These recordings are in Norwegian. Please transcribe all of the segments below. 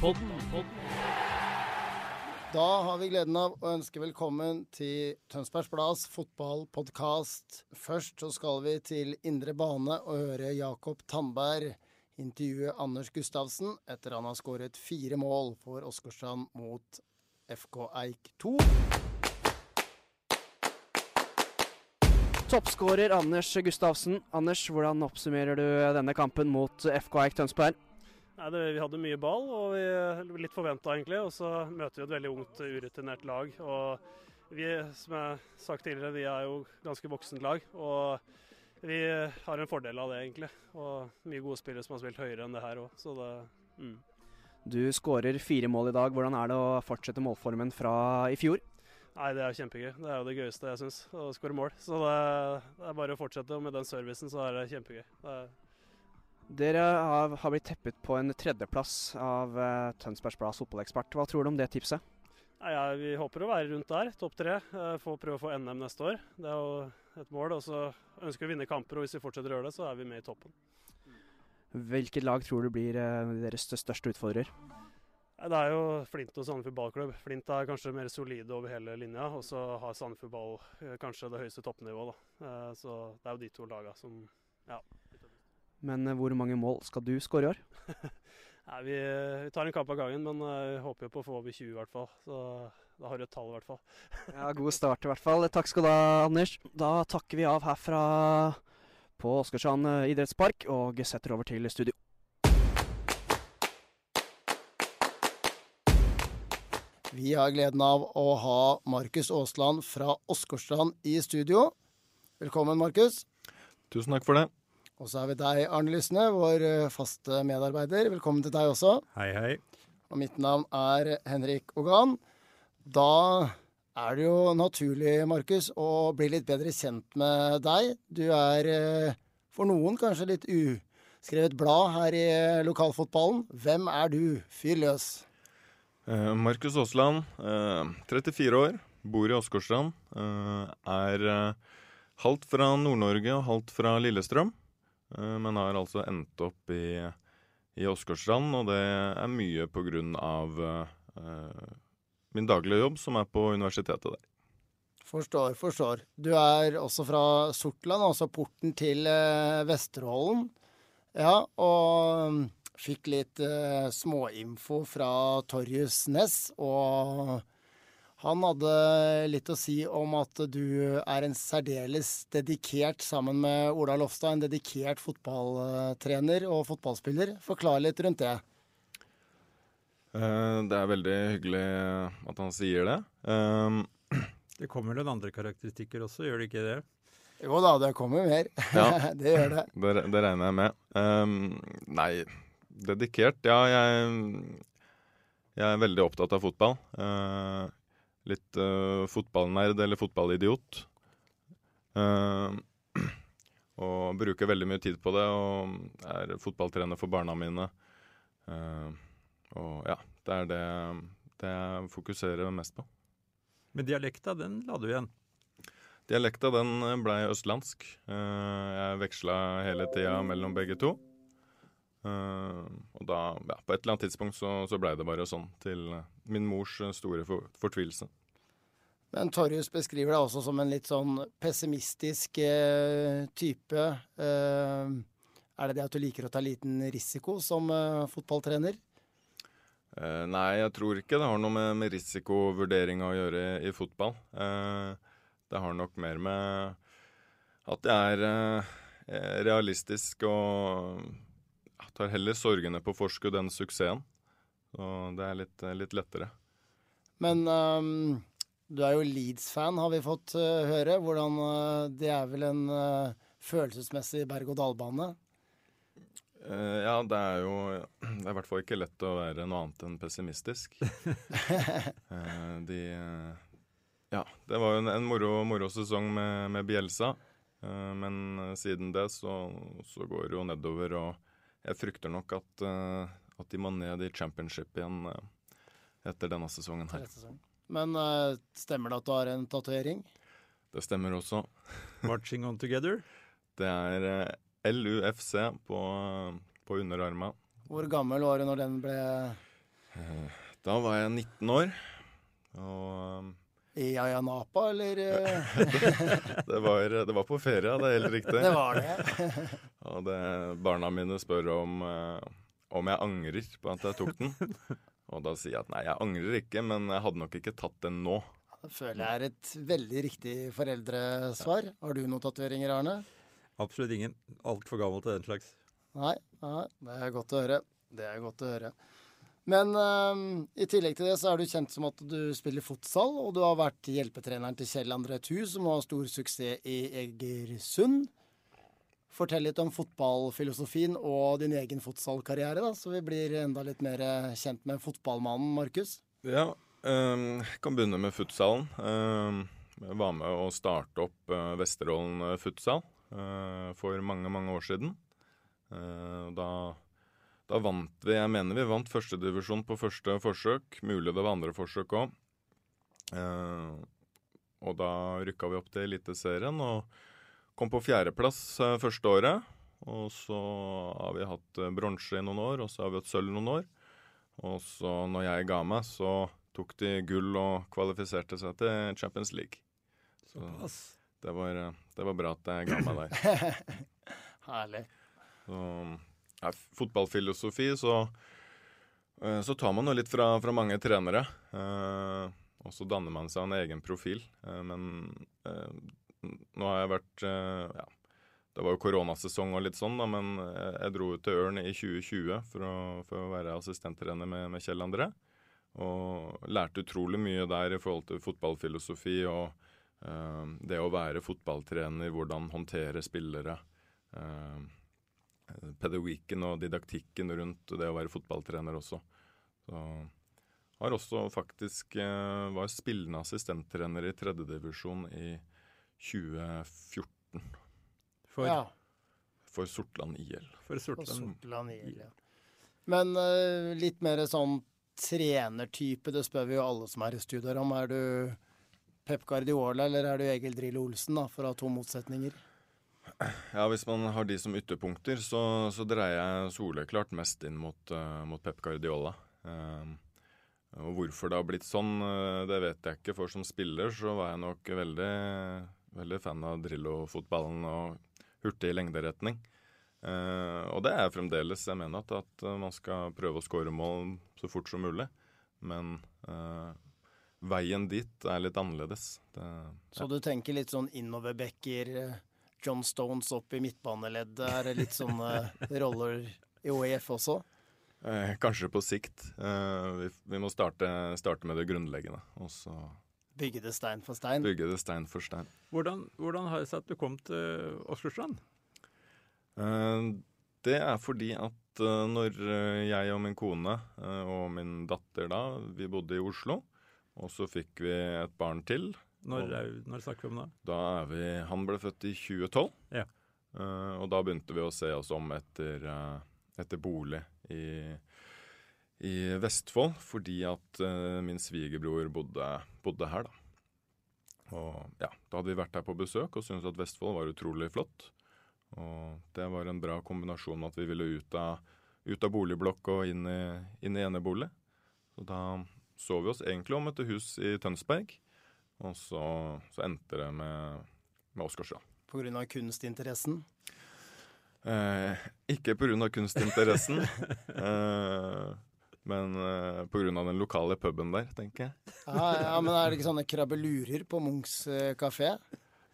Fotballpodden. Da har vi gleden av å ønske velkommen til Tønsbergs Blads fotballpodkast. Først så skal vi til indre bane og høre Jakob Tandberg intervjue Anders Gustavsen etter han har skåret fire mål for Åsgårdstrand mot FK Eik 2. Toppskårer Anders Gustavsen. Anders, hvordan oppsummerer du denne kampen mot FK Eik Tønsberg? Nei, det, Vi hadde mye ball, og vi litt forventa egentlig. Og så møter vi et veldig ungt, urutinert lag. Og vi, som jeg har sagt tidligere, vi er jo ganske voksent lag. Og vi har en fordel av det, egentlig. Og mye gode spillere som har spilt høyere enn det her òg. Så det mm. Du skårer fire mål i dag. Hvordan er det å fortsette målformen fra i fjor? Nei, det er kjempegøy. Det er jo det gøyeste jeg syns, å skåre mål. Så det, det, er bare å fortsette. Og med den servicen så er det kjempegøy. Det er Dere har, blitt teppet på en tredjeplass av uh, Tønsbergs Blads fotballekspert. Hva tror du om det tipset? Ja, Vi håper å være rundt der, topp tre. Uh, få prøve å få NM neste år. Det er jo et mål. Og så ønsker vi å vinne kamper, og hvis vi fortsetter å gjøre det, så er vi med i toppen. Hvilket lag tror du blir uh, deres største utfordrer? Det er jo Flint og Sandefjord ballklubb. Flint er kanskje mer solide over hele linja, og så har Sandefjord ball eh, kanskje det høyeste toppnivået. Eh, Så det er jo de to lagene som Ja. Men uh, hvor mange mål skal du skåre i år? Nei, vi, vi tar en kamp av gangen, men eh, vi håper jo på å få over 20 i hvert fall. Så da har du et tall i hvert fall. Ja, God start i hvert fall. Takk skal du ha, Anders. Da takker vi av herfra på Åsgårdstrand eh, idrettspark og setter over til studio. Vi har gleden av å ha Markus Aasland fra Åsgårdstrand i studio. Velkommen, Markus. Tusen takk for det. Og så er vi deg, Arne Lysne, vår eh, faste medarbeider. Velkommen til deg også. Hei, hei. Og mitt navn er Henrik Ogan. Da er det jo naturlig, Markus, å bli litt bedre kjent med deg. Du er eh, for noen kanskje litt uskrevet blad her i eh, lokalfotballen. Hvem er du? Fyr løs. Eh, Markus Aasland, eh, 34 år, bor i Åsgårdstrand. Eh, er halvt fra Nord-Norge og halvt fra Lillestrøm. Eh, men har altså endt opp i, i Åsgårdstrand, og det er mye på grunn av eh, min daglige jobb, som er på universitetet der. Forstår, forstår. Du er også fra Sortland, altså porten til eh, Vesterålen. Ja, og fikk litt småinfo fra Torjus Næss, og han hadde litt å si om at du er en særdeles dedikert, sammen med Ola Lofstad, en dedikert fotballtrener og fotballspiller. Forklar litt rundt det. Eh, det er veldig hyggelig at han sier det. Eh, Det kommer noen andre karakteristikker også, gjør det ikke det? Jo da, det kommer mer. Ja. det gjør det. Det, det regner jeg med. Um, nei, dedikert Ja, jeg, jeg er veldig opptatt av fotball. Eh, litt uh, fotballnerd eller fotballidiot. Uh, og bruker veldig mye tid på det, og er fotballtrener for barna mine. Uh, og ja, det er det, det jeg fokuserer mest på. Men dialekta, den la du igjen. Dialekta den blei østlandsk. Jeg veksla hele tida mellom begge to. Og da, ja, på et eller annet tidspunkt så, så blei det bare sånn, til min mors eh, store for, fortvilelse. Men Torjus beskriver deg også som en litt sånn pessimistisk eh, type. Eh, er det det at du liker å ta liten risiko som eh, fotballtrener? Nei, jeg tror ikke det har noe med, med risikovurdering å gjøre i, i fotball. Det har nok mer med at jeg er realistisk og tar heller sorgene på forskudd enn suksessen. Så det er litt, litt lettere. Men um, Du er jo Leeds-fan, har vi fått uh, høre. Hvordan uh, Det er vel en uh, følelsesmessig berg-og-dal-bane? ja, det er jo Det er i hvert fall ikke lett å være noe annet enn pessimistisk. de Ja, det var jo en, en moro, moro, sesong med, med Bielsa. men siden det så, så, går det jo nedover, og jeg frykter nok at, at de må ned i championship igjen etter denne sesongen her. Men uh, stemmer det at du har en tatovering? Det stemmer også. Marching on together? Det er uh, eh, LUFC på, på underarma. Hvor gammel var du når den ble uh, Da var jeg 19 år. Og I Ayanapa, eller? det, var, det, var, på ferie, det er helt riktig. det var det. og det, barna mine spør om, om jeg angrer på at jeg tok den. Og da sier jeg at nei, jeg angrer ikke, men jeg hadde nok ikke tatt den nå. Det føler jeg er et veldig riktig foreldresvar. Har du noen tatoveringer, Arne? Absolutt ingen. Altfor gammel til den slags. Nei, nei, det er godt å høre. Det er godt å høre. Men øh, i tillegg til det så er du kjent som at du spiller fotsal, og du har vært hjelpetreneren til Kjell André Thu, som har stor suksess i Egersund. Fortell litt om fotballfilosofien og din egen fotballkarriere, da, så vi blir enda litt mer eh, kjent med fotballmannen Markus. Ja, um, jeg kan begynne med futsalen. Um, jeg var med å starte opp uh, Vesterålen futsal uh, for mange, mange år siden. Da, da, vant vi Jeg mener vi vant førstedivisjon på første forsøk. Mulig det var andre forsøk òg. Og da rykka vi opp til Eliteserien. og Kom på fjerdeplass uh, første året. Og så har vi hatt uh, bronse i noen år, og så har vi hatt sølv noen år. Og så når jeg ga meg, så tok de gull og kvalifiserte seg til Champions League. Så det var, uh, det var bra at jeg ga meg der. Herlig. Så, ja, fotballfilosofi, så, så tar man jo litt fra, fra mange trenere. og så danner man seg en egen profil. men nå har jeg vært eh, ja, Det var jo koronasesong og litt sånn, da, men jeg dro ut til Ørn i 2020 for å, for å være assistenttrener med, med, Kjell André. Og lærte utrolig mye der i forhold til fotballfilosofi og uh, det å være fotballtrener, hvordan håndtere spillere. Uh, pedagogikken og didaktikken rundt det å være fotballtrener også. Så har også faktisk uh, var spillende assistenttrener i tredjedivisjon i 2020 2014. For, ja. for Sortland IL. For Sortland, Sortland IL, ja. Men uh, litt mer sånn trenertype, det spør vi jo alle som er i studier om. Er du Pep Guardiola eller er du Egil Drillo Olsen, da, for å ha to motsetninger? Ja, Hvis man har de som ytterpunkter, så, så dreier jeg soleklart mest inn mot, uh, mot Pep Guardiola. Uh, og Hvorfor det har blitt sånn, det vet jeg ikke. For som spiller så var jeg nok veldig Veldig fan av Drillo-fotballen og hurtig lengderetning. Uh, og det er fremdeles. Jeg mener at, at, man skal prøve å skåre mål så fort som mulig. Men uh, veien dit er litt annerledes. Det, så ja. du tenker litt sånn innoverbacker, eh, John Stones opp i midtbaneleddet, er det litt sånne roller i OEF også? Eh, kanskje på sikt. Eh, vi, vi, må starte, starte, med det grunnleggende. Og så Bygge det stein for stein? Bygge det stein for stein. Hvordan, hvordan har det seg at du kom til Åsgårdstrand? Uh, det er fordi at uh, når eh, jeg og min kone og min datter da, vi bodde i Oslo, og så fikk vi et barn til. Når, er, når snakker vi om da? Da er vi, Han ble født i 2012. Ja. og da begynte vi å se oss om etter, etter bolig i i Vestfold fordi at uh, min svigerbror bodde, bodde, her, da. Og ja, da hadde vi vært her på besøk og syntes at Vestfold var utrolig flott. Og det var en bra kombinasjon med at vi ville ut av, ut av boligblokk og inn i, inn i enebolig. Så da så vi oss egentlig om etter hus i Tønsberg, og så, så endte det med, med Åsgårdstrand. Grunn av kunstinteressen? Eh, ikke av kunstinteressen. eh, men uh, eh, pga. den lokale puben der, tenker jeg. ja, ja, Men er det ikke sånne krabbelurer på Munchs uh, kafé?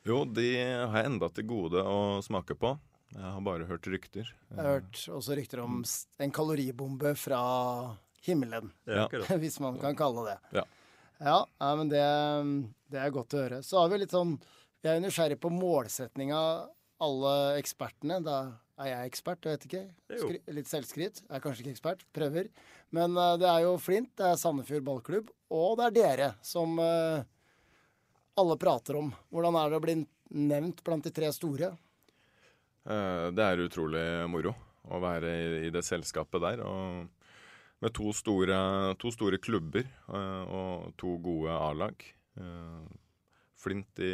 Jo, de har jeg enda til gode å smake på. Jeg har bare hørt rykter. Jeg har hørt også rykter om en kaloribombe fra himmelen. Ja. Hvis man kan kalle det. Ja. Ja, ja men det, det, er godt å høre. Så har vi litt sånn Jeg er nysgjerrig på målsettinga alle ekspertene. Da er jeg ekspert, jeg vet ikke. Skry, litt selvskryt. Jeg er kanskje ikke ekspert. Prøver. Men uh, det er jo Flint, det er Sandefjord ballklubb, og det er dere som uh, alle prater om. Hvordan er det å bli nevnt blant de tre store? Uh, det er utrolig moro å være i, i det selskapet der. og med to store, to store klubber og to gode A-lag. Flint de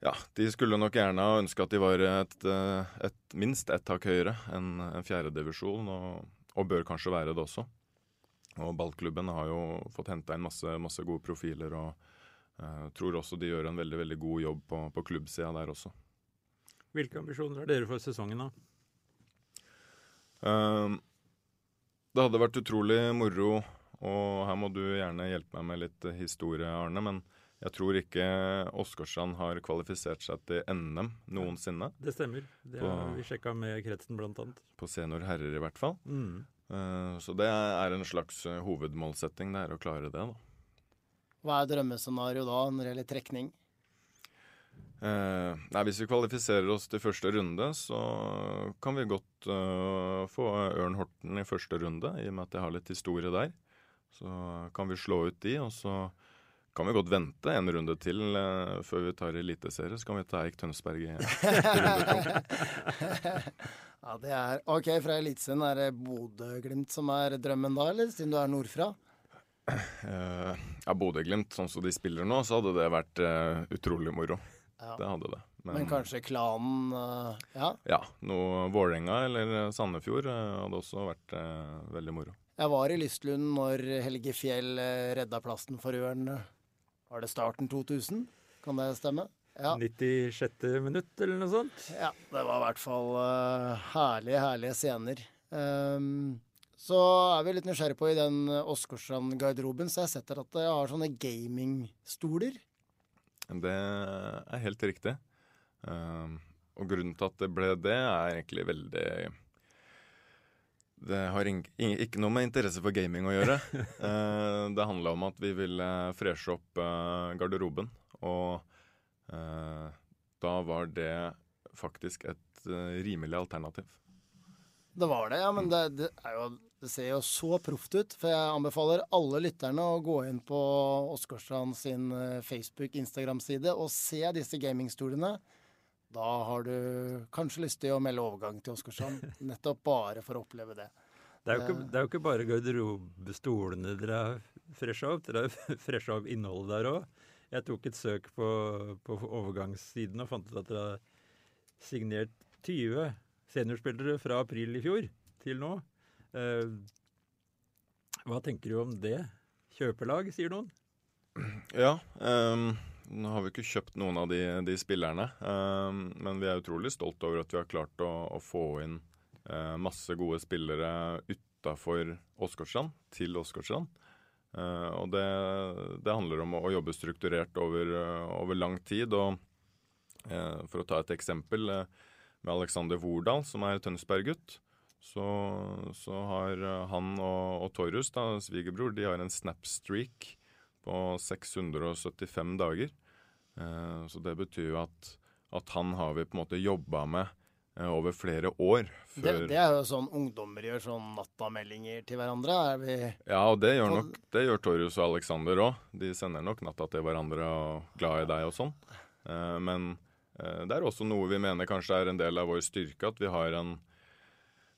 Ja, de skulle nok gjerne ha ønska at de var et, eh, et minst ett hakk høyere enn en fjerdedivisjon, og, og bør kanskje være det også. Og ballklubben har jo fått henta inn masse, masse, gode profiler, og uh, tror også de gjør en veldig veldig god jobb på, på klubbsida der også. Hvilke ambisjoner har dere for sesongen, da? Uh, det hadde vært utrolig moro, og her må du gjerne hjelpe meg med litt historie, Arne. Men jeg tror ikke Åsgårdstrand har kvalifisert seg til NM noensinne. Det stemmer. Det har vi sjekka med kretsen, blant annet. På senior herrer, i hvert fall. Mm. Uh, så det er en slags uh, hovedmålsetting, det er å klare det, da. Hva er drømmescenario da når det gjelder trekning? Eh, nei, Hvis vi kvalifiserer oss til første runde, så kan vi godt uh, få Ørn Horten i første runde, i og med at jeg har litt historie der. Så kan vi slå ut de, og så kan vi godt vente en runde til uh, før vi tar eliteserie. Så kan vi ta Eik Tønsberg i runde to. ja, det er OK, fra Eliteserien er det Bodø-Glimt som er drømmen da, eller siden du er nordfra? Uh, ja, Bodø-Glimt, sånn som de spiller nå, så hadde det vært utrolig moro. Ja. Det hadde det. Men, Men kanskje klanen uh, Ja? Ja. Noe Vålerenga eller Sandefjord uh, hadde også vært uh, veldig moro. Jeg var i Lystlund når Helge Fjell redda plassen for Ørn. Var det starten 2000? Kan det stemme? Ja. 96. minutt, eller noe sånt? Ja, det var i hvert fall herlige, herlige scener. Um, så er vi litt nysgjerrig på i den Åsgårdstrand-garderoben, så jeg har sett at jeg har sånne gamingstoler. Det er helt riktig. Um, og grunnen til at det ble det, er egentlig veldig Det har ikke noe med interesse for gaming å gjøre. uh, det handla om at vi ville freshe opp uh, garderoben. Og eh, da var det faktisk et rimelig alternativ. Det var det, ja. Men det, det, jo, det ser jo så proft ut. For jeg anbefaler alle lytterne å gå inn på Åsgårdstrand sin eh, Facebook-Instagram-side og se disse gamingstolene. Da har du kanskje lyst til å melde overgang til Åsgårdstrand, nettopp bare for å oppleve det. Det er jo ikke, det er jo ikke bare garderobestolene dere har fresha opp, dere har fresha opp innholdet der òg. Jeg tok et søk på, på overgangssiden og fant ut at dere har signert 20 seniorspillere fra april i fjor til nå. Eh, hva tenker du om det? Kjøpelag, sier noen? Ja. Um, nå har vi ikke kjøpt noen av de, de spillerne. Um, men vi er utrolig stolt over at vi har klart å, å få inn uh, masse gode spillere utafor Åsgårdstrand, til Åsgårdstrand. Uh, og det, det, handler om å, å jobbe strukturert over, over, lang tid. Og for å ta et eksempel med Alexander Wordal, som er Tønsberg-gutt, så, så, har han og, og Torjus, svigerbror, de har en snapstreak på 675 dager. Eh, så det betyr jo at, at, han har vi på en måte jobba med eh, over flere år. Det, det, er jo sånn ungdommer gjør sånn nattameldinger til hverandre. Er vi Ja, og det gjør nok det gjør Torjus og Alexander òg. De sender nok natta til hverandre og 'glad i deg' og sånn. Eh, men det er også noe vi mener kanskje er en del av vår styrke, at vi har en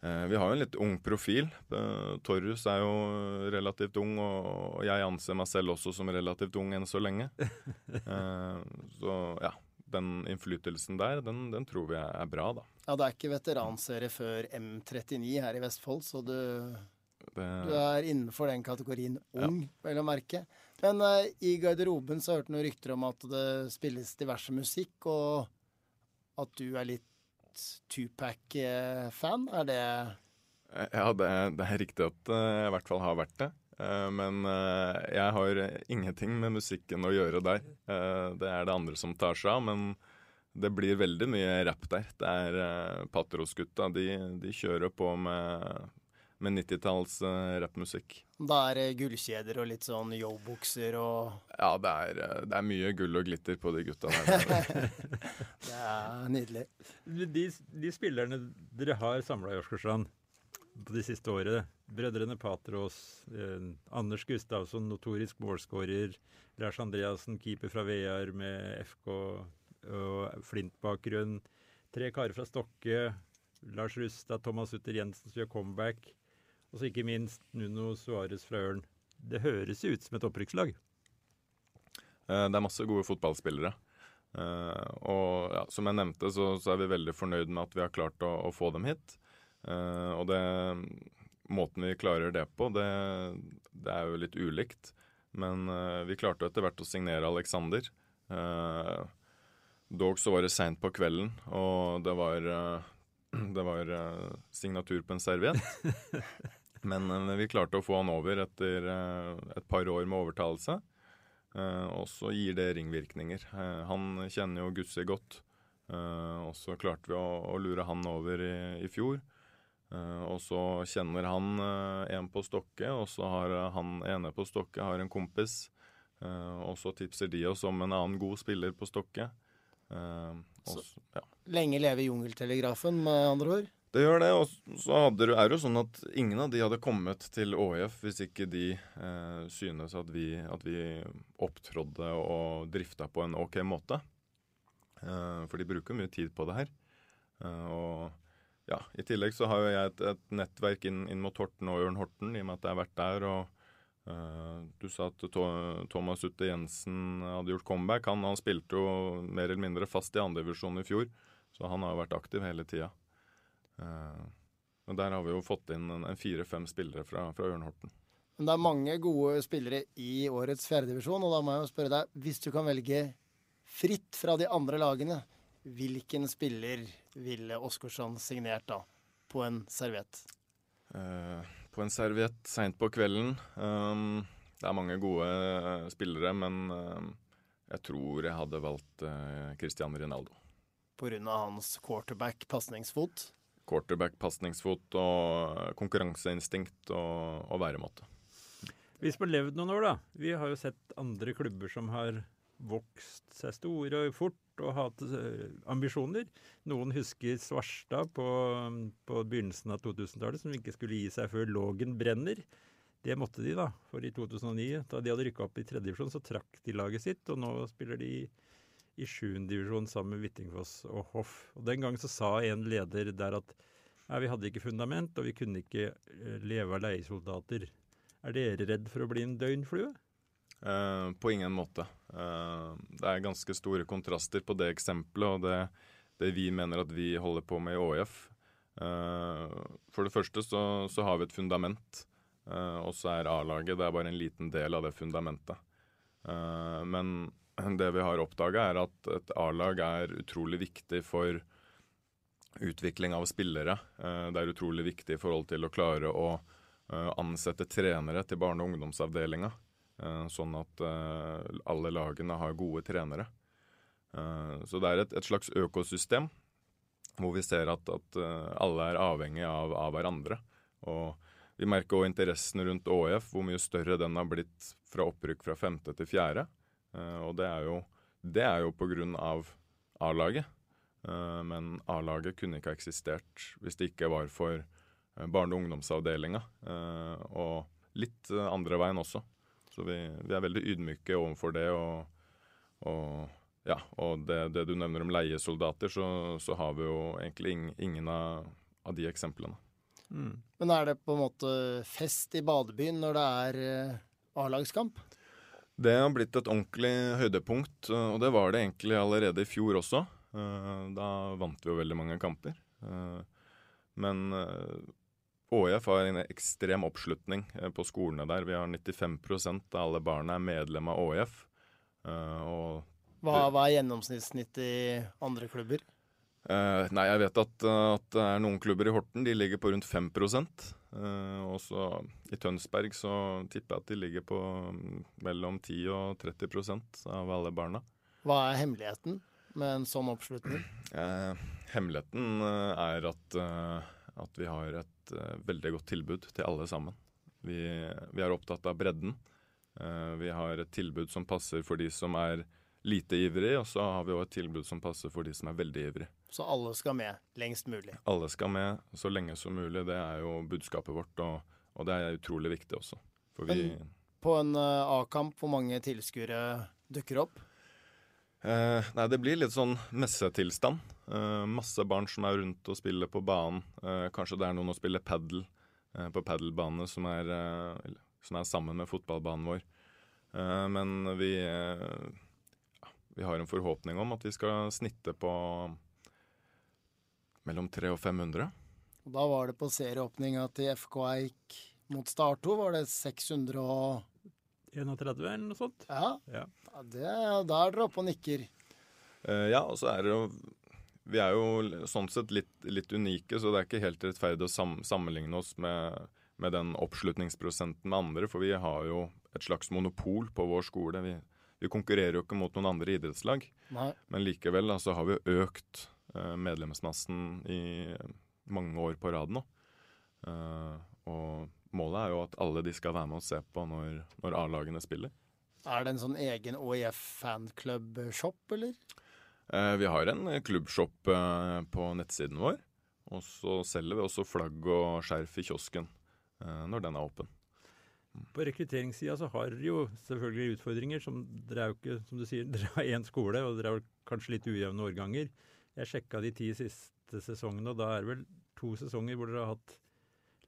vi har jo en litt ung profil. Eh, Torrus er jo relativt ung, og jeg anser meg selv også som relativt ung enn så lenge. Eh, så ja, den innflytelsen der, den, den, tror vi er bra, da. Ja, det er ikke veteranserie før M39 her i Vestfold, så du, det... du er innenfor den kategorien ung, ja. vel å merke. Men uh, i garderoben så hørte du noen rykter om at det spilles diverse musikk, og at du er litt Tupac-fan? Er det Ja, det, det, er riktig at eh, jeg i hvert fall har vært det. Eh, men eh, jeg har ingenting med musikken å gjøre der. Det er det andre som tar seg av. Men det blir veldig mye rapp der. Det er Patros-gutta. De, de, kjører på med, med 90-talls uh, rappmusikk. Da er det gullkjeder og litt sånn yo-bukser og Ja, det er, det er, mye gull og glitter på de gutta der. det er nydelig. De, de spillerne dere har samla i Åsgårdstrand på de siste årene, brødrene Patros, eh, Anders Gustavsson, notorisk målskårer, Lars Andreassen, keeper fra VR med FK og Flint-bakgrunn, tre karer fra Stokke, Lars Rustad, Thomas Utter Jensen som gjør comeback. Og så ikke minst Nuno Suárez fra Ørn. Det høres jo ut som et opprykkslag. Eh, det er masse gode fotballspillere. Eh, og ja, som jeg nevnte, så, så, er vi veldig fornøyd med at vi har klart å, å få dem hit. Eh, og det, måten vi klarer det på, det, det er jo litt ulikt. Men vi klarte etter hvert å signere Alexander. dog så var det seint på kvelden, og det var det var uh, signatur på en serviett. Men uh, vi klarte å få han over etter uh, et par år med overtalelse. og så gir det ringvirkninger. han kjenner jo Gussi godt. og så klarte vi å, å lure han over i, i fjor. og så kjenner han en på Stokke, og så har han ene på Stokke har en kompis. og så tipser de oss om en annen god spiller på Stokke. Også, ja. Lenge leve jungeltelegrafen, med andre ord? Det gjør det. Og så hadde, er det jo sånn at ingen av de hadde kommet til ÅIF hvis ikke de eh, synes at vi, at vi, opptrådde og drifta på en OK måte. Eh, for de bruker mye tid på det her. Eh, og ja, i tillegg så har jo jeg et, et nettverk inn, inn, mot Horten og Ørn Horten, i og med at jeg har vært der. og Uh, du sa at Thomas Utte Jensen hadde gjort comeback. Han, han, spilte jo mer eller mindre fast i andredivisjon i fjor. Så han har jo vært aktiv hele tida. Uh, og der har vi jo fått inn en, en fire-fem spillere fra, fra Ørnhorten. Men det er mange gode spillere i årets fjerdedivisjon, og da må jeg jo spørre deg, hvis du kan velge fritt fra de andre lagene, hvilken spiller ville Åsgårdstrand signert da, på en serviett? Uh, på en serviett seint på kvelden. Um, det er mange gode uh, spillere, men uh, jeg tror jeg hadde valgt Cristiano Rinaldo. Pga. hans quarterback-pasningsfot? Quarterback-pasningsfot og konkurranseinstinkt og, og væremåte. Vi man levd noen år, da. Vi har jo sett andre klubber som har vokst seg store og fort og hatt uh, ambisjoner. Noen husker Svarstad på, på begynnelsen av 2000-tallet, som ikke skulle gi seg før Lågen brenner. Det måtte de, da. For i 2009, da de hadde rykka opp i tredje divisjon, så trakk de laget sitt. Og nå spiller de i sjuende divisjon sammen med Hvittingfoss og Hoff. Og Den gang så sa en leder der at ja, vi hadde ikke fundament, og vi kunne ikke eh, leve av leiesoldater. Er dere redd for å bli en døgnflue? Uh, på ingen måte. Uh, det er ganske store kontraster på det eksempelet og det, det vi mener at vi holder på med i ÅIF. Uh, for det første så, så, har vi et fundament, og så er A-laget det er bare en liten del av det fundamentet. Men det vi har oppdaga, er at et A-lag er utrolig viktig for utvikling av spillere. Eh, det er utrolig viktig i forhold til å klare å eh, ansette trenere til barne- og ungdomsavdelinga. Eh, sånn at alle lagene har gode trenere. Så det er et, slags økosystem hvor vi ser at alle er avhengig av, av, hverandre. Og vi merker òg interessen rundt ÅF, hvor mye større den har blitt fra opprykk fra femte til fjerde. Uh, og det er jo, jo på grunn av A-laget. Uh, men A-laget kunne ikke ha eksistert hvis det ikke var for uh, barne- og ungdomsavdelinga. og litt andre veien også. Så vi, vi, er veldig ydmyke overfor det. Og, og, ja, og det, det, du nevner om leiesoldater, så, så har vi jo egentlig ing, ingen av, av, de eksemplene. Mm. Men er det på en måte fest i badebyen når det er A-lagskamp? Det har blitt et ordentlig høydepunkt, og det var det egentlig allerede i fjor også. Eh, da vant vi jo veldig mange kamper. Eh, men ÅIF eh, har en ekstrem oppslutning på skolene der. Vi har 95% av alle barna er medlem av ÅIF. Hva, hva er gjennomsnittssnittet i andre klubber? Nei, jeg vet at, at, det er noen klubber i Horten de ligger på rundt 5 uh, Og så i Tønsberg så tipper jeg at de ligger på um, mellom 10 og 30% av alle barna. Hva er hemmeligheten med en sånn oppslutning? hemmeligheten er at, at vi har et uh, veldig godt tilbud til alle sammen. Vi, vi er opptatt av bredden. Uh, vi har et tilbud som passer for de som er lite ivrig, og så har vi òg et tilbud som passer for de som er veldig ivrig. Så alle skal med lengst mulig? Alle skal med så lenge som mulig. Det er jo budskapet vårt, og, og det er utrolig viktig også. Vi, på en uh, A-kamp, hvor mange tilskuere dukker opp? Eh, nei, det blir litt sånn messetilstand. Eh, masse barn som er rundt og spiller på banen. Eh, kanskje det er noen å spille padel eh, på padelbane som, eh, som, er sammen med fotballbanen vår. Eh, men vi vi har en forhåpning om at vi skal snitte på mellom 300 og 500. Og da var det på serieåpninga til FK Eik mot Start 2, var det 600 og 31 eller noe sånt. Ja, ja. ja det, da er dere oppe og nikker. Uh, ja, og så er det jo Vi er jo sånn sett litt, litt unike, så det er ikke helt rettferdig å sam sammenligne oss med, med den oppslutningsprosenten med andre, for vi har jo et slags monopol på vår skole. Vi, vi konkurrerer jo ikke mot noen andre idrettslag, Nei. men likevel altså, har vi økt uh, medlemsmassen i mange år på rad nå. Uh, og målet er jo at alle de skal være med og se på når, når A-lagene spiller. Er det en sånn egen OIF fanklubb-shop, eller? Eh, vi har en klubbshop på nettsiden vår. Og så selger vi også flagg og skjerf i kiosken når den er åpen. På rekrutteringssida så har dere jo selvfølgelig utfordringer. som Dere er jo ikke, som du sier, dere har én skole, og dere har kanskje litt ujevne årganger. Jeg sjekka de ti siste sesongene, og da er det vel to sesonger hvor dere har hatt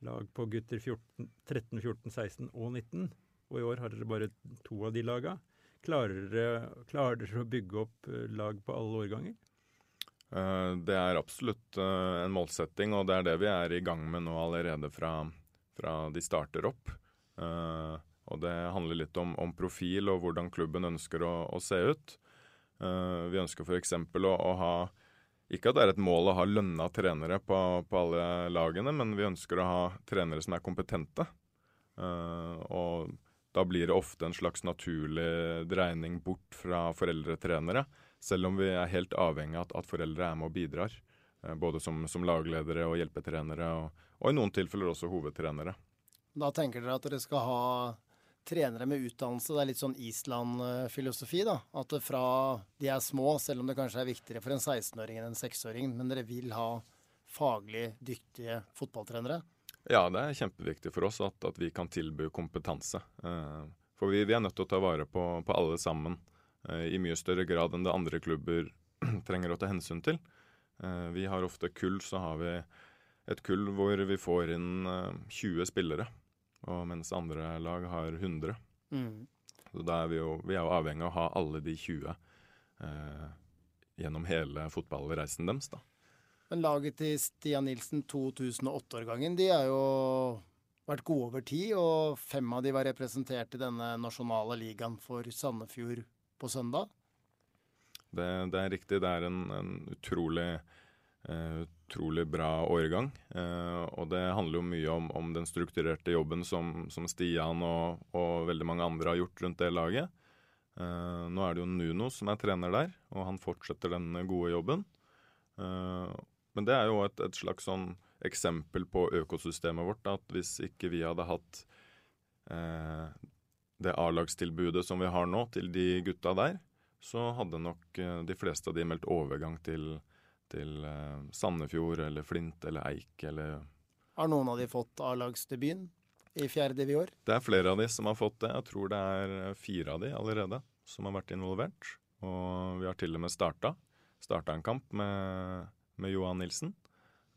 lag på gutter 14, 13, 14, 16 og 19. Og i år har dere bare to av de laga. Klarer dere, klarer dere å bygge opp eh, lag på alle årganger? Uh, det er absolutt uh, en målsetting, og det er det vi er i gang med nå allerede fra, fra de starter opp. Uh, og det handler litt om, om, profil og hvordan klubben ønsker å, å se ut. Uh, vi ønsker f.eks. Å, å ha Ikke at det er et mål å ha lønna trenere på, på, alle lagene, men vi ønsker å ha trenere som er kompetente. Uh, og da blir det ofte en slags naturlig dreining bort fra foreldretrenere. Selv om vi er helt avhengig av at, at foreldre er med og bidrar. både som, som, lagledere og hjelpetrenere, og, og i noen tilfeller også hovedtrenere. Da tenker dere at dere skal ha trenere med utdannelse. Det er litt sånn Island-filosofi, da. At fra de er små, selv om det kanskje er viktigere for en 16-åring enn en 6-åring, men dere vil ha faglig dyktige fotballtrenere? Ja, det er kjempeviktig for oss at, at vi kan tilby kompetanse. Eh, for vi, vi, er nødt til å ta vare på, på alle sammen eh, i mye større grad enn det andre klubber trenger å ta hensyn til. Eh, vi har ofte kull, så har vi et kull hvor vi får inn 20 spillere og mens andre lag har 100. Mm. Så da er vi jo vi er jo avhengig av å ha alle de 20 eh, gjennom hele fotballreisen deres. da. Men laget til Stian Nilsen 2008-årgangen, de har jo vært gode over tid, og fem av de var representert i denne nasjonale ligaen for Sandefjord på søndag. Det, det er riktig. Det er en, en utrolig utrolig bra årgang. Uh, og det handler jo mye om, om den strukturerte jobben som, som Stian og, og, veldig mange andre har gjort rundt det laget. Uh, nå er det jo Nuno som er trener der, og han fortsetter den gode jobben. men det er jo et, et, slags sånn eksempel på økosystemet vårt. At hvis ikke vi hadde hatt det A-lagstilbudet som vi har nå, til de gutta der, så hadde nok de fleste av de meldt overgang til til eh, Sandefjord eller Flint eller Eik eller Har noen av de fått A-lagsdebuten i fjerde div i år? Det er flere av de som har fått det. Jeg tror det er eh, fire av de allerede som har vært involvert. Og vi har til og med starta. Starta en kamp med, med Johan Nilsen.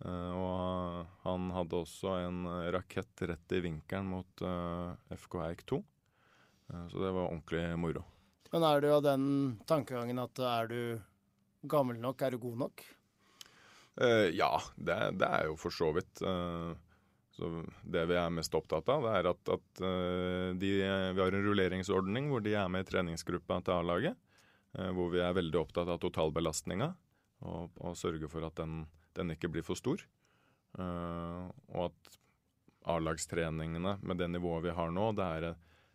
Uh, og han hadde også en rakett rett i vinkelen mot uh, FK Eik 2. Uh, så det var ordentlig moro. Men er du av den tankegangen at er du gammel nok, er du god nok? Uh, ja, det, det, er jo for så vidt. Uh, så det vi er mest opptatt av, det er at, at uh, de, vi har en rulleringsordning hvor de er med i treningsgruppa til A-laget. hvor vi er veldig opptatt av totalbelastninga og, og sørger for at den, den, ikke blir for stor. og at A-lagstreningene med det nivået vi har nå, det er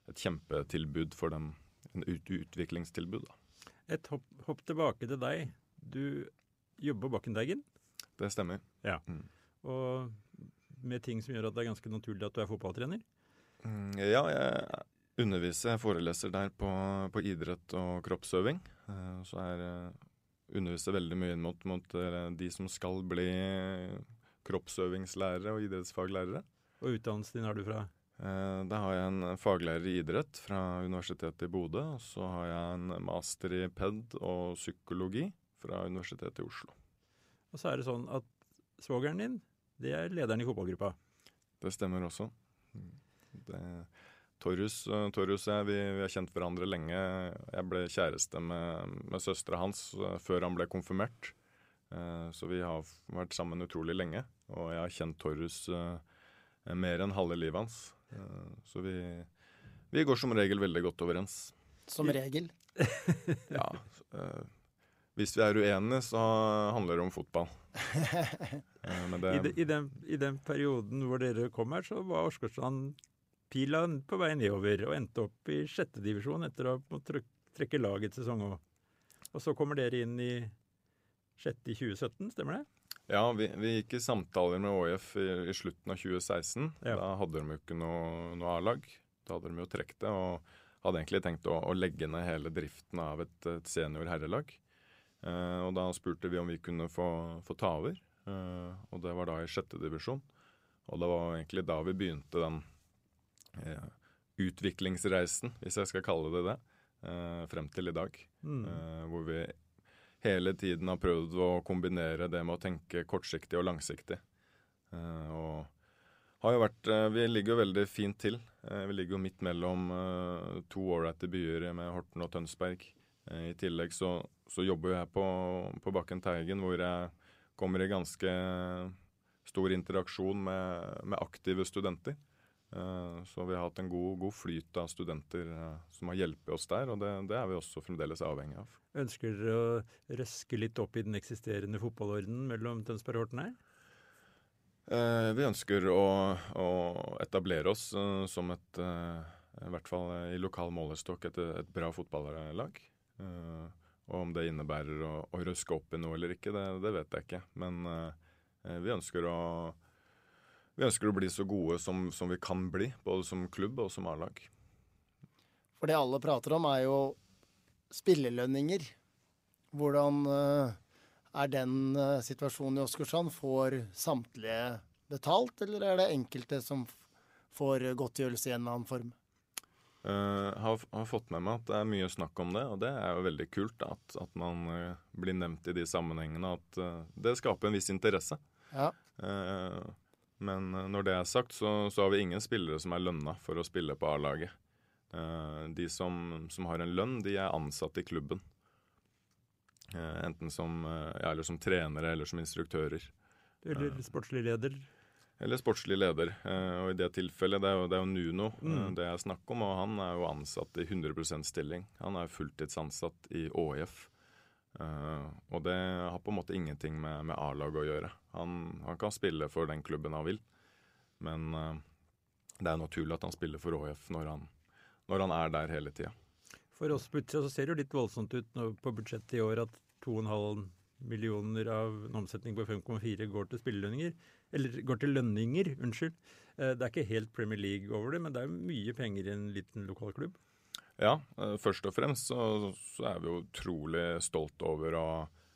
et kjempetilbud for dem. En ut, utviklingstilbud. Da. Et hopp, hopp tilbake til deg. Du jobber på Bakkendeigen. Det stemmer. Ja. Mm. Og med ting som gjør at det er ganske naturlig at du er fotballtrener? Mm, ja, jeg underviser. Jeg foreleser der på, på idrett og kroppsøving. Eh, så jeg eh, underviser veldig mye inn mot, mot de som skal bli kroppsøvingslærere og idrettsfaglærere. Og utdannelsen din har du fra? Da har jeg en faglærer i idrett fra Universitetet i Bodø. Og så har jeg en master i PED og psykologi fra Universitetet i Oslo. Og så er det sånn at svogeren din, det er lederen i fotballgruppa? Det stemmer også. Det, Torjus, Torjus og jeg vi, vi, har kjent hverandre lenge. Jeg ble kjæreste med, med søstera hans uh, før han ble konfirmert. Uh, så vi har vært sammen utrolig lenge. Og jeg har kjent Torjus uh, mer enn halve livet hans. så vi, vi, går som regel veldig godt overens. Som regel? ja. Hvis vi er uenige, så handler det om fotball. det, I, de, i, den, I, den, perioden hvor dere kom her, så var Åsgårdstrand pila på vei nedover og endte opp i sjette divisjon etter å ha trekke laget sesong òg. Og så kommer dere inn i sjette i 2017, stemmer det? Ja, vi, vi gikk i samtaler med ÅIF i, i slutten av 2016. Ja. Da hadde de jo ikke noe, noe A-lag. Da hadde de jo trukket det, og hadde egentlig tenkt å, å, legge ned hele driften av et, et senior herrelag. Eh, og da spurte vi om vi kunne få, få ta over, eh, og det var da i sjette divisjon. Og det var egentlig da vi begynte den eh, utviklingsreisen, hvis jeg skal kalle det det, eh, frem til i dag. Mm. Eh, hvor vi hele tiden har prøvd å kombinere det med å tenke kortsiktig og langsiktig. Eh, og har jo vært Vi ligger jo veldig fint til. Vi ligger jo midt mellom to ålreite byer med Horten og Tønsberg. I tillegg så, så jobber jeg på, på Bakken Teigen, hvor jeg kommer i ganske stor interaksjon med, med aktive studenter. Eh, så vi har hatt en god, god flyt av studenter eh, som har hjulpet oss der, og det, det, er vi også fremdeles avhengig av. Ønsker dere å røske litt opp i den eksisterende fotballordenen mellom Tønsberg og Horten her? Eh, vi ønsker å, å etablere oss som et, i hvert fall i lokal målestokk, et, et bra fotballag. Og om det innebærer å, å, røske opp i noe eller ikke, det, det vet jeg ikke. Men vi ønsker å vi ønsker å bli så gode som, som vi kan bli, både som klubb og som A-lag. For det alle prater om, er jo spillelønninger. Hvordan uh, er den situasjonen i Åsgårdstrand? Får samtlige betalt, eller er det enkelte som får godtgjørelse i en eller annen form? Uh, har, har, fått med meg at det er mye snakk om det, og det er jo veldig kult at, at man uh, blir nevnt i de sammenhengene. At uh, det skaper en viss interesse. Ja. Men når det er sagt, så, så, har vi ingen spillere som er lønna for å spille på A-laget. Uh, de som, som, har en lønn, de er ansatt i klubben. Uh, enten som, uh, ja, eller som trenere eller som instruktører. Eller sportslig leder. Eller sportslig leder. og i det tilfellet, det er jo, det er jo Nuno mm. det er snakk om, og han er jo ansatt i 100% stilling. Han er fulltidsansatt i ÅIF. Uh, og det har på en måte ingenting med, med A-laget å gjøre. Han, han, kan spille for den klubben han vil, men det er naturlig at han spiller for ÅF når han, når han er der hele tida. For oss budsjett så ser det jo litt voldsomt ut på budsjettet i år at 2,5 millioner av en omsetning på 5,4 går til spillelønninger. Eller går til lønninger, unnskyld. Uh, det er ikke helt Premier League over det, men det er mye penger i en liten lokalklubb. Ja, eh, først og fremst så, så er vi utrolig stolt over å,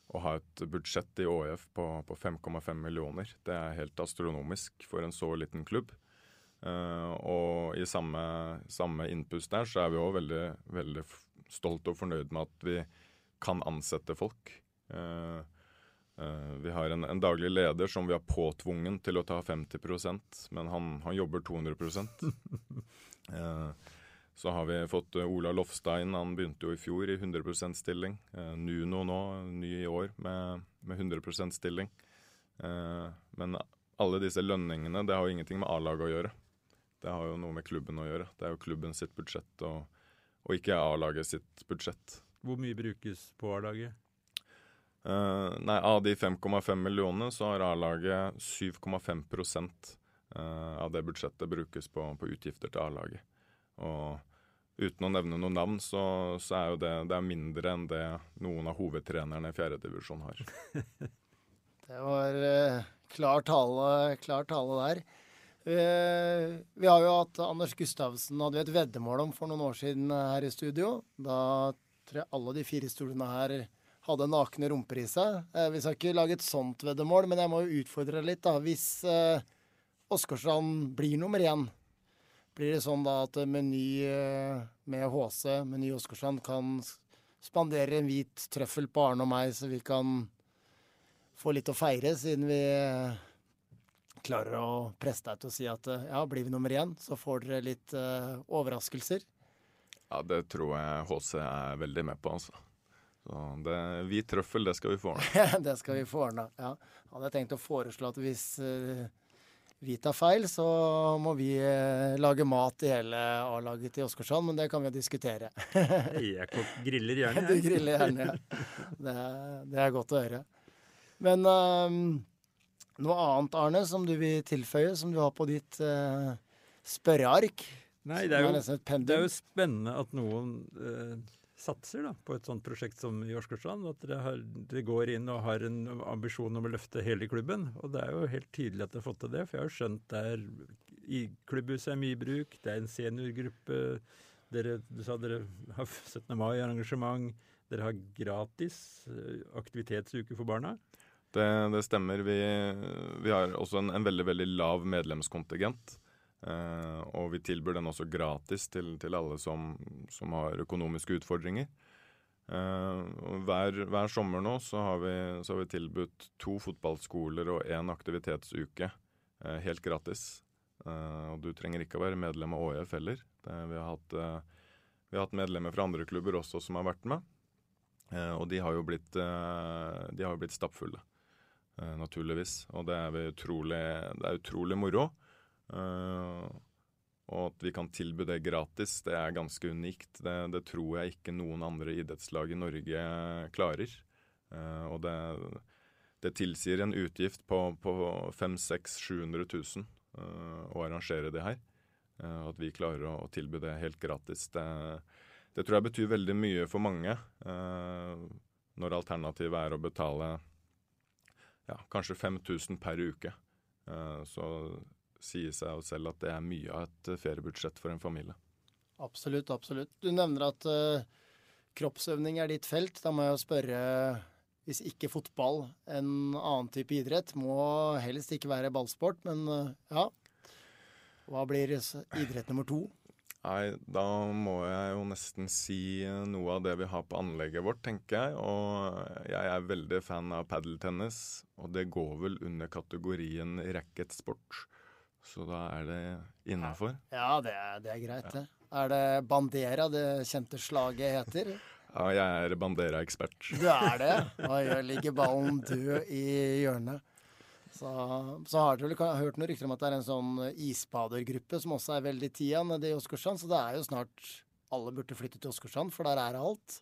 å, ha et budsjett i ÅF på, på 5,5 millioner. Det er helt astronomisk for en så liten klubb. Uh, og i samme, samme innpust der så er vi òg veldig, veldig stolt og fornøyd med at vi kan ansette folk. Uh, uh, vi har en, en, daglig leder som vi har påtvungen til å ta 50% men han, han jobber 200 uh, Så har vi fått eh, Ola Lofstein, han begynte jo i fjor i 100% stilling. Eh, Nuno nå, ny i år, med, med 100% stilling. Eh, men alle disse lønningene, det har jo ingenting med A-laget å gjøre. Det har jo noe med klubben å gjøre. Det er jo klubben sitt budsjett, og, og ikke A-laget sitt budsjett. Hvor mye brukes på A-laget? Uh, nei, Av de 5,5 millionene så har A-laget 7,5 uh, av det budsjettet brukes på, på utgifter til A-laget. Og uten å nevne noen navn, så, så, er jo det, det er mindre enn det noen av hovedtrenerne i fjerdedivisjon har. Det var uh, klar tale, klar tale der. Uh, vi har jo hatt Anders Gustavsen hadde vi et veddemål om for noen år siden her i studio. Da tror jeg alle de fire stolene her hadde nakne rumper i seg. Uh, vi skal ikke lage et sånt veddemål, men jeg må jo utfordre litt. da. Hvis eh, Åsgårdstrand blir nummer én, blir det sånn da at Meny med HC, Meny Åsgårdstrand, kan spandere en hvit trøffel på Arne og meg, så vi kan få litt å feire, siden vi klarer å presse deg til å si at ja, blir vi nummer én, så får dere litt uh, overraskelser. Ja, det tror jeg HC er veldig med på, altså. Så det, Hvit trøffel, det skal vi få ordna. det skal vi få ordna, ja. Hadde jeg tenkt å foreslå at hvis uh, vi tar feil, så må vi uh, lage mat i hele A-laget til Åsgårdstrand, men det kan vi jo diskutere. jeg griller gjerne. du griller gjerne, ja. Det, det, er godt å høre. Men uh, noe annet, Arne, som du vil tilføye, som du har på ditt uh, spørreark? Nei, det er, jo, det er, jo, spennende at noen uh, satser da, på et sånt prosjekt som i Åsgårdstrand. At dere, går inn og har en ambisjon om å løfte hele klubben. Og det er jo helt tydelig at dere har fått til det. For jeg har skjønt det er i klubbhuset er mye bruk, det er en seniorgruppe. Dere, du sa dere har 17. mai-arrangement. Dere har gratis eh, aktivitetsuke for barna. Det, det stemmer. Vi, vi, har også en, en, veldig veldig lav medlemskontingent. Eh, og vi tilbyr den også gratis til, til alle som, som, har økonomiske utfordringer. Uh, hver, hver, sommer nå så har, vi, så har, vi, tilbudt to fotballskoler og én aktivitetsuke uh, helt gratis. Og du trenger ikke å være medlem av ÅF heller. Det, vi, har hatt, vi har hatt medlemmer fra andre klubber også som har vært med. Og de har jo blitt, de har blitt stappfulle. Uh, naturligvis. Og det er utrolig, det er utrolig moro. Uh, og at vi kan tilby det gratis, det er ganske unikt. Det, det tror jeg ikke noen andre idrettslag i Norge klarer. Uh, og det, det, tilsier en utgift på, på 500 700 000 å arrangere det her. at vi klarer å, å, tilby det helt gratis. Det, det, tror jeg betyr veldig mye for mange. når alternativet er å betale ja, kanskje 5000 per uke. Uh, så sier seg jo selv at det er mye av et feriebudsjett for en familie. Absolutt, absolutt. Du nevner at uh, kroppsøvning er ditt felt. Da må jeg jo spørre, hvis ikke fotball, en annen type idrett? Må helst ikke være ballsport, men uh, ja. Hva blir idrett nummer to? Nei, da må jeg jo nesten si noe av det vi har på anlegget vårt, tenker jeg. Og jeg er veldig fan av padeltennis, og det går vel under kategorien racketsport. Så da er det innafor. Ja, det er, det er greit, ja. det. Er det bandera det kjente slaget heter? Ja, jeg er bandera-ekspert. Du er det? Oi, ligger ballen død i hjørnet. Så, så har dere vel hørt noen rykter om at det er en sånn isbadergruppe som også er veldig tida nede i Åsgårdstrand, så det er jo snart alle burde flytte til Åsgårdstrand, for der er alt.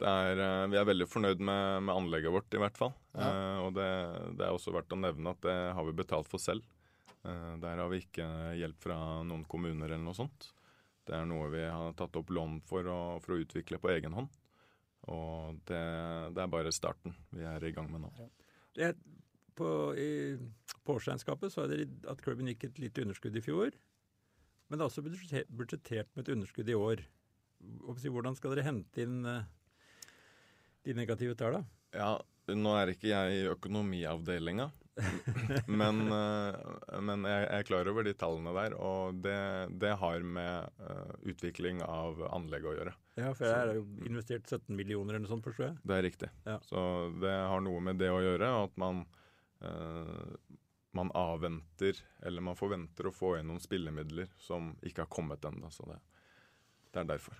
Er, eh, vi er veldig fornøyd med, med, anlegget vårt, i hvert fall. Ja. Eh, og det, det, er også verdt å nevne at det har vi betalt for selv. Uh, der har vi ikke hjelp fra noen kommuner eller noe sånt. Det er noe vi har tatt opp lån for å, for å utvikle på egen hånd. Og det, det, er bare starten vi er i gang med nå. Ja på, i, på årsregnskapet så er det at klubben gikk et lite underskudd i fjor. Men det er også budsjettert med et underskudd i år. Hvordan skal dere hente inn uh, de negative tallene? Ja, nå er ikke jeg i økonomiavdelinga, men, uh, men jeg, er klar over de tallene der. Og det, det har med uh, utvikling av anlegg å gjøre. Ja, for jeg har jo investert 17 millioner eller noe sånt, forstår jeg? Det er riktig. Ja. Så det har noe med det å gjøre. at man Eh, man avventer, eller man forventer å få inn noen spillemidler som ikke har kommet ennå. Så det, det, er derfor.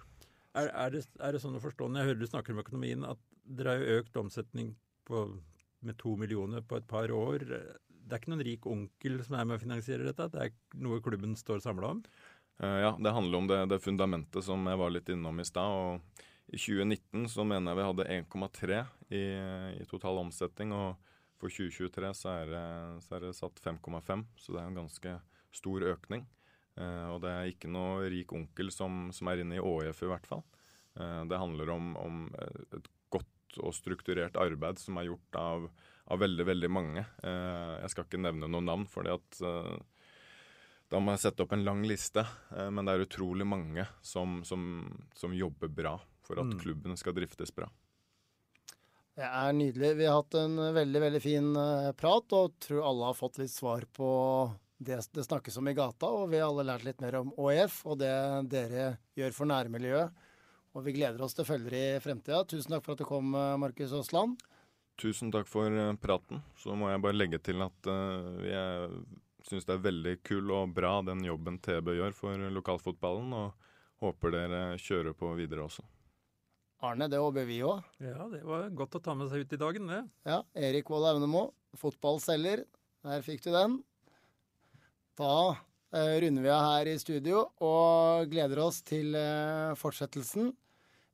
Er, er, det, er, det, sånn å forstå, når jeg hører du snakker om økonomien, at dere har jo økt omsetning på, med to millioner på et par år. Det er ikke noen rik onkel som er med å finansiere dette? Det er noe klubben står samla om? Uh, ja, det handler om det, det, fundamentet som jeg var litt innom i stad. og I 2019 så mener jeg vi hadde 1,3 i, i total omsetning. og for 2023 så er det, så er det satt 5,5, så det er en ganske stor økning. Eh, og det er ikke noe rik onkel som, som er inne i ÅIF i hvert fall. Eh, det handler om, om, et godt og strukturert arbeid som er gjort av, av veldig, veldig mange. Eh, jeg skal ikke nevne noen navn, for eh, da må jeg sette opp en lang liste. Eh, men det er utrolig mange som, som, som jobber bra for at mm. klubben skal driftes bra. Det er nydelig. Vi har hatt en veldig veldig fin prat, og tror alle har fått litt svar på det det snakkes om i gata. Og vi har alle lært litt mer om ÅIF og det dere gjør for nærmiljøet. Og vi gleder oss til følgere i fremtida. Tusen takk for at du kom, eh, Markus Aasland. Tusen takk for eh, praten. Så må jeg bare legge til at uh, jeg syns det er veldig kul og bra den jobben TB gjør for lokalfotballen, og håper dere kjører på videre også. Arne, det håper vi òg. Ja, det var godt å ta med seg ut i dagen, det. Ja. Erik Wold Aunemo, fotballselger. Der fikk du den. Da runder vi av her i studio og gleder oss til fortsettelsen.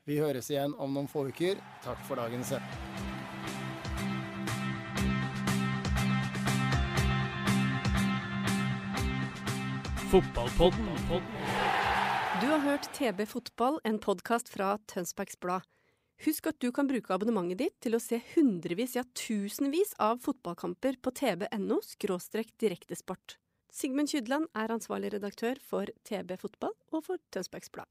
Vi høres igjen om noen få uker. Takk for dagen sending. Fotballpodden. Du har hørt TB Fotball, en podkast fra Tønsbergs Blad. Husk at du kan bruke abonnementet ditt til å se hundrevis, ja tusenvis av fotballkamper på tb.no – direktesport. Sigmund Kydland er ansvarlig redaktør for TB Fotball og for Tønsbergs Blad.